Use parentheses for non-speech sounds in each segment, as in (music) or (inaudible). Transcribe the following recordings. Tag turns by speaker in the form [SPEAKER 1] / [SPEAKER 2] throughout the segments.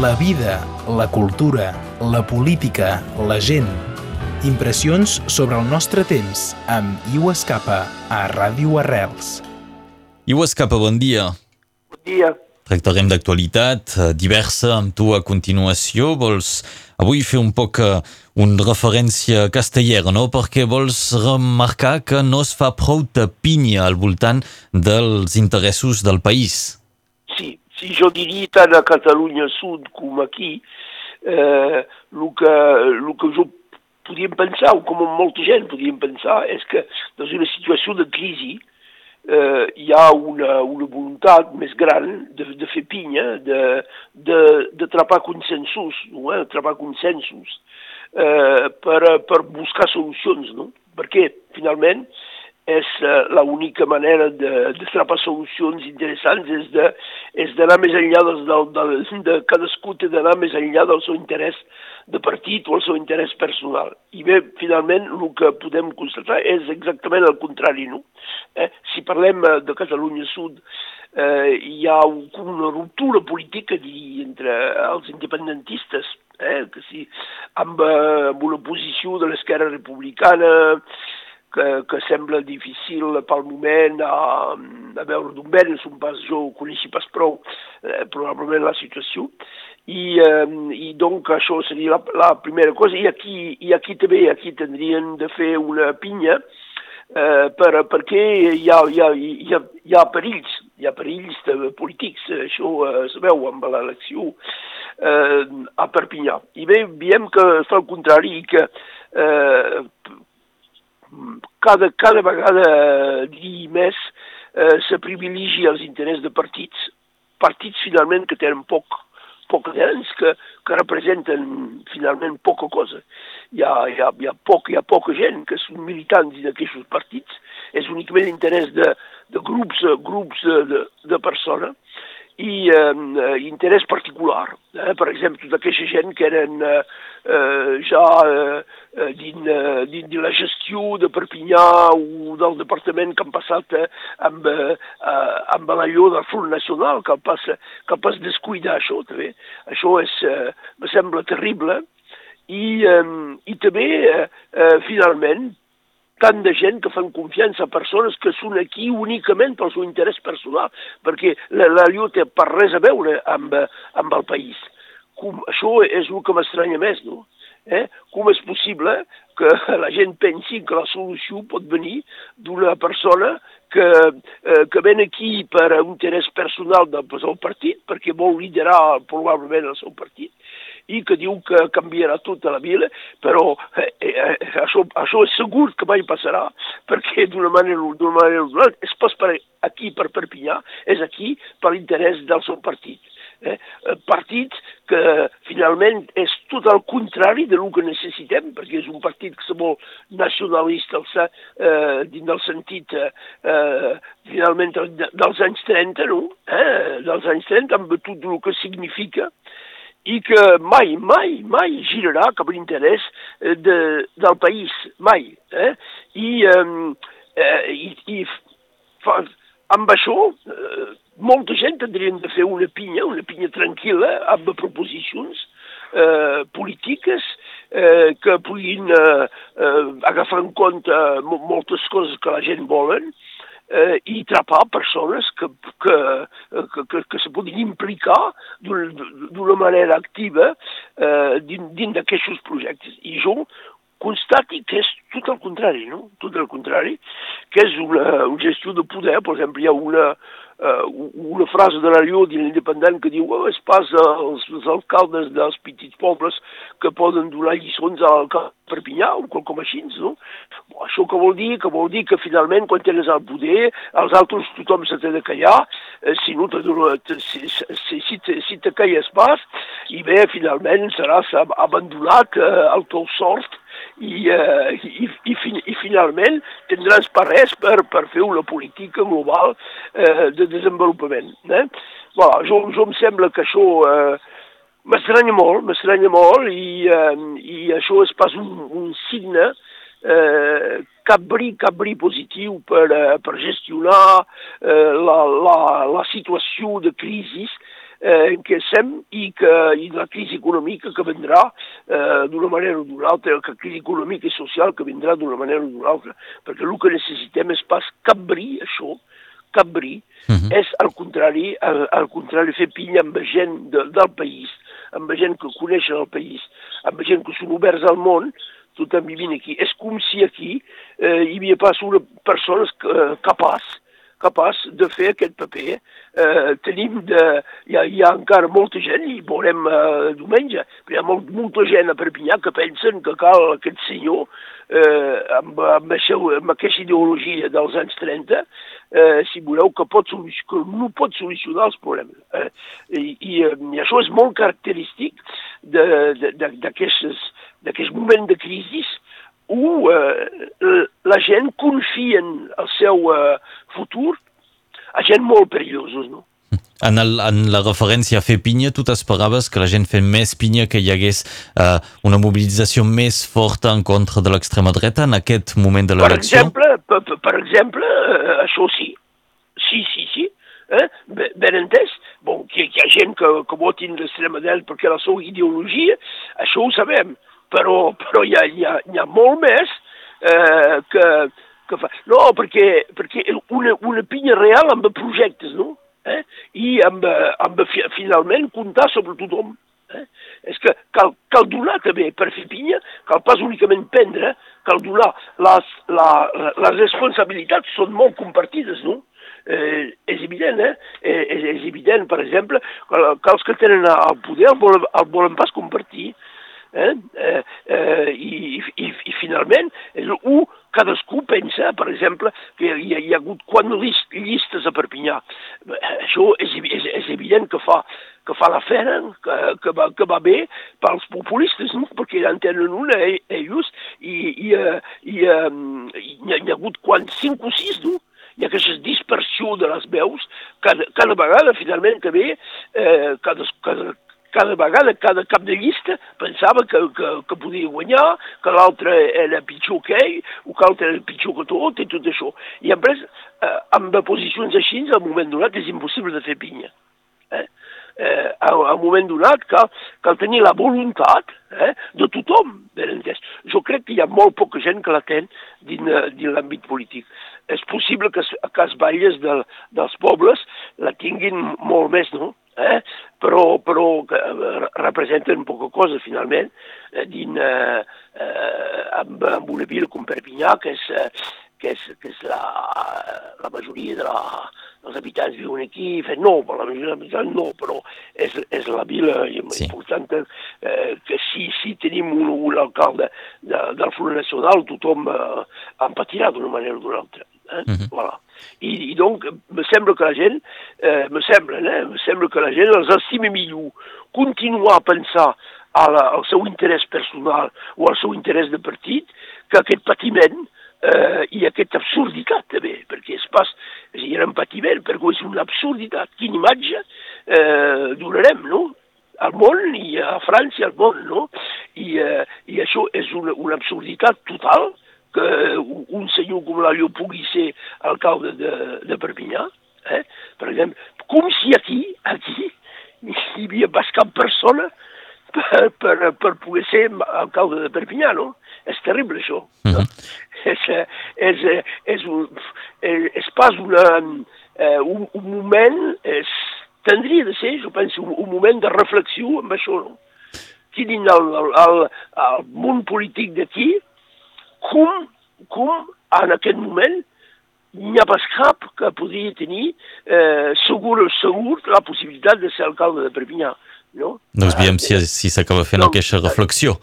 [SPEAKER 1] La vida, la cultura, la política, la gent. Impressions sobre el nostre temps amb Iu Escapa a Ràdio Arrels.
[SPEAKER 2] Iu Escapa, bon dia.
[SPEAKER 3] Bon dia.
[SPEAKER 2] Tractarem d'actualitat eh, diversa amb tu a continuació. Vols avui fer un poc eh, una referència castellera, no? Perquè vols remarcar que no es fa prou de pinya al voltant dels interessos del país.
[SPEAKER 3] Sí jo diria tant a Catalunya Sud com aquí, eh, el, que, el que jo podíem pensar, o com molta gent podíem pensar, és que dans una situació de crisi eh, hi ha una, una voluntat més gran de, de fer pinya, de, de, de trapar consensos, no? eh? trapar consensos eh, per, per buscar solucions, no? perquè finalment és uh, l'única manera de, de trapar solucions interessants és de és d'anar més enllà dels, del, de, cadascú té d'anar més enllà del seu interès de partit o el seu interès personal. I bé, finalment, el que podem constatar és exactament el contrari, no? Eh? Si parlem eh, de Catalunya Sud, eh, hi ha una ruptura política dir, entre els independentistes, eh? que sí, amb, eh, amb una posició de l'esquerra republicana, que, que sembla difícil pel moment a, a veure d'on ven, un pas, jo coneixi pas prou eh, probablement la situació, i, eh, i donc això seria la, la primera cosa, i aquí, i aquí també aquí tindrien de fer una pinya, eh, per, perquè hi ha, hi, ha, hi, ha, hi ha perills, hi ha perills de polítics, això eh, es veu amb l'elecció eh, a Perpinyà. I bé, veiem que fa el contrari, que eh, cada, cada vegada dir més eh, se privilegia els interessos de partits, partits finalment que tenen poc, poc adherents, que, que representen finalment poca cosa. Hi ha, hi, ha, hi, ha poc, hi ha poca gent que són militants d'aquests partits, és únicament l'interès de, de grups, grups de, de, de persones i eh, interès particular. Eh? Per exemple, tota aquesta gent que eren eh, eh, ja eh, dins, eh, dins de la gestió de Perpinyà o del departament que han passat eh, amb, eh, amb l'allò del Front Nacional, que han pas, que pas descuidar això també. Això és, eh, me sembla terrible. I, eh, i també, eh, eh, finalment, tant de gent que fan confiança a persones que són aquí únicament pel seu interès personal, perquè la, la llum té per res a veure amb, amb el país. Com, això és el que m'estranya més, no? Eh? Com és possible que la gent pensi que la solució pot venir d'una persona que, eh, que ven aquí per un interès personal del seu partit, perquè vol liderar probablement el seu partit, i que diu que canviarà tota la vila, però eh, eh, això, això és segur que mai passarà, perquè d'una manera o d'una manera o d'una és pas per aquí, per Perpinyà, és aquí per l'interès del seu partit. Eh? Partit que finalment és tot el contrari de lo que necessitem, perquè és un partit que se vol nacionalista eh, dins del sentit eh, finalment dels anys 30, no? Eh? Dels anys 30, amb tot el que significa i que mai, mai, mai girarà cap a l'interès de, del país, mai. Eh? I, eh, i, i fa, amb això, eh, molta gent tindrien de fer una pinya, una pinya tranquil·la, amb proposicions eh, polítiques eh, que puguin eh, eh, agafar en compte moltes coses que la gent volen, eh, i trapar persones que, que, que, que, que se puguin implicar d'una manera activa eh, dins d'aquests projectes. I jo constati que és tot el contrari, no? Tot el contrari, que és una, una gestió de poder, per exemple, hi ha una, uh, una frase de la Lló de l'independent que diu oh, és pas els, els alcaldes dels petits pobles que poden donar lliçons a l'alcalde de Perpinyà o qualcom així, no? Bon, això que vol dir? Que vol dir que finalment quan tens el poder, els altres tothom se de callar, eh, si no te, si, si, si, te, si te calles pas, i bé, finalment seràs abandonat eh, al teu sort i, eh, i, i, fin, i finalment tindràs per res per, per fer una política global eh, de desenvolupament. Eh? Voilà, jo, jo em sembla que això eh, m'estranya molt, m'estranya molt i, eh, i això és pas un, un signe eh, cap bri, cap bri positiu per, eh, per gestionar eh, la, la, la situació de crisi en què estem i, que, i la crisi econòmica que vendrà eh, d'una manera o d'una altra, la crisi econòmica i social que vindrà d'una manera o d'una altra, perquè el que necessitem és pas capbrir això, capbrir, uh -huh. és al contrari, al, al contrari fer pinya amb gent de, del país, amb gent que coneixen el país, amb gent que són oberts al món, tothom vivint aquí. És com si aquí eh, hi havia pas una persona eh, capaç capaç de fer aquest paper. Eh, tenim de... Hi ha, hi ha encara molta gent, i veurem eh, diumenge, però hi ha molt, molta gent a Perpinyà que pensen que cal aquest senyor eh, amb, amb, això, amb aquesta ideologia dels anys 30, eh, si voleu, que, pot que no pot solucionar els problemes. Eh, i, i, I això és molt característic d'aquest moment de crisi où eh, la gent confia en el seu eh, futur a gent molt perillosos, no? (laughs)
[SPEAKER 2] En, el, en la referència a fer pinya, tu t'esperaves que la gent fes més pinya, que hi hagués uh, una mobilització més forta en contra de l'extrema dreta en aquest moment de l'elecció?
[SPEAKER 3] Per exemple, per, per exemple uh, això sí. Sí, sí, sí. Eh? Ben entès? Bon, que hi ha gent que, que votin l'extrema dreta perquè la seva ideologia, això ho sabem però, però hi, ha, hi, ha, hi ha molt més eh, que, que fa... No, perquè, perquè una, una pinya real amb projectes, no? Eh? I amb, amb finalment comptar sobre tothom. Eh? És que cal, cal donar també, per fer pinya, cal pas únicament prendre, cal donar. Les, la, les responsabilitats són molt compartides, no? Eh, és evident, eh? És, eh, és evident, per exemple, que, que els que tenen el poder el volen, el volen pas compartir. Eh? Eh, eh, i, i, I finalment, és un, cadascú pensa, per exemple, que hi ha, hi ha hagut quan llistes a Perpinyà. Això és, és, és evident que fa, que fa la feina, que, que, va, que va bé pels populistes, no? perquè en tenen una ells, i, i, i, i, hi, ha, hi ha hagut quan cinc o sis, no? hi ha aquesta dispersió de les veus, cada, cada vegada, finalment, que ve, eh, cada, cada, cada vegada, cada cap de llista, pensava que, que, que podia guanyar, que l'altre era pitjor que ell, o que l'altre era pitjor que tot, i tot això. I després, eh, amb posicions així, al moment donat és impossible de fer pinya. Eh? Eh, al, al moment donat cal, cal tenir la voluntat eh, de tothom, ben entès. Jo crec que hi ha molt poca gent que la ten dins, dins l'àmbit polític. És possible que, que els balles del, dels pobles la tinguin molt més, no? Eh? però, però que representen poca cosa finalment eh, din, eh, eh, amb, amb una vila com Perpinyà que és, eh, que és, que és la, la majoria de la, dels habitants viuen aquí, fet, no, per la majoria dels habitants no, però és, és la vila sí. important eh, que si, si tenim un, un alcalde de, del Front Nacional, tothom eh, en patirà d'una manera o d'una altra. Eh? Uh -huh. voilà. I, I donc, me sembla que la gent, eh, me sembla, eh, me sembla que la gent els estima millor continuar a pensar a la, al seu interès personal o al seu interès de partit que aquest patiment eh, i aquesta absurditat també, perquè és pas, és dir, un patiment, perquè és una absurditat. Quina imatge eh, donarem, no? al món i a França al món, no? I, eh, i això és una, una absurditat total que un senyor com l'Alió pugui ser alcalde de, de Perpinyà, eh? per exemple, com si aquí, aquí, hi havia cap persona per, per, per poder ser alcalde de Perpinyà, no? És terrible, això. Uh -huh. és, és, és, un, és, és pas una, eh, un, un moment, és, tindria de ser, jo penso, un, un moment de reflexió amb això, no? Quin el, el, el, el món polític d'aquí, com, com en aquest moment n'hi ha pas cap que podria tenir eh, segur segur la possibilitat de ser alcalde de Perpinyà. No?
[SPEAKER 2] Doncs veiem si, si s'acaba fent no, aquesta reflexió.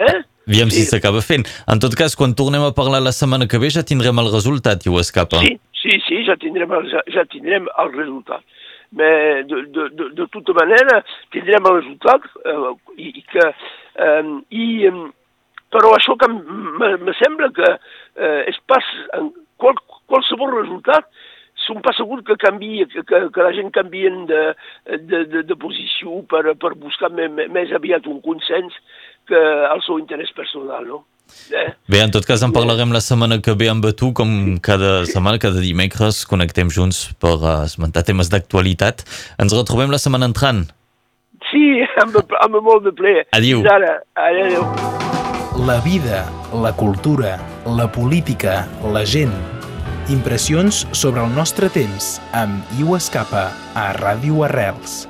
[SPEAKER 3] Eh?
[SPEAKER 2] Sí. si s'acaba fent. En tot cas, quan tornem a parlar la setmana que ve ja tindrem el resultat i ho escapa.
[SPEAKER 3] Sí, sí, sí ja, tindrem el, ja tindrem el resultat. Mais de, de, de, de tota manera tindrem el resultat eh, i, i que eh, i, però això que me sembla que eh, és pas, en qual, qualsevol resultat som pas segur que, canvi, que, que, que la gent canvien de, de, de, de posició per, per buscar més, més aviat un consens que el seu interès personal, no? Eh?
[SPEAKER 2] Bé, en tot cas en parlarem la setmana que ve amb tu, com cada setmana, cada dimecres, connectem junts per uh, esmentar temes d'actualitat. Ens retrobem la setmana entrant.
[SPEAKER 3] Sí, amb, amb molt de ple.
[SPEAKER 2] Adiu.
[SPEAKER 3] Fins ara. Adéu.
[SPEAKER 1] La vida, la cultura, la política, la gent. Impressions sobre el nostre temps amb Iu Escapa a Ràdio Arrels.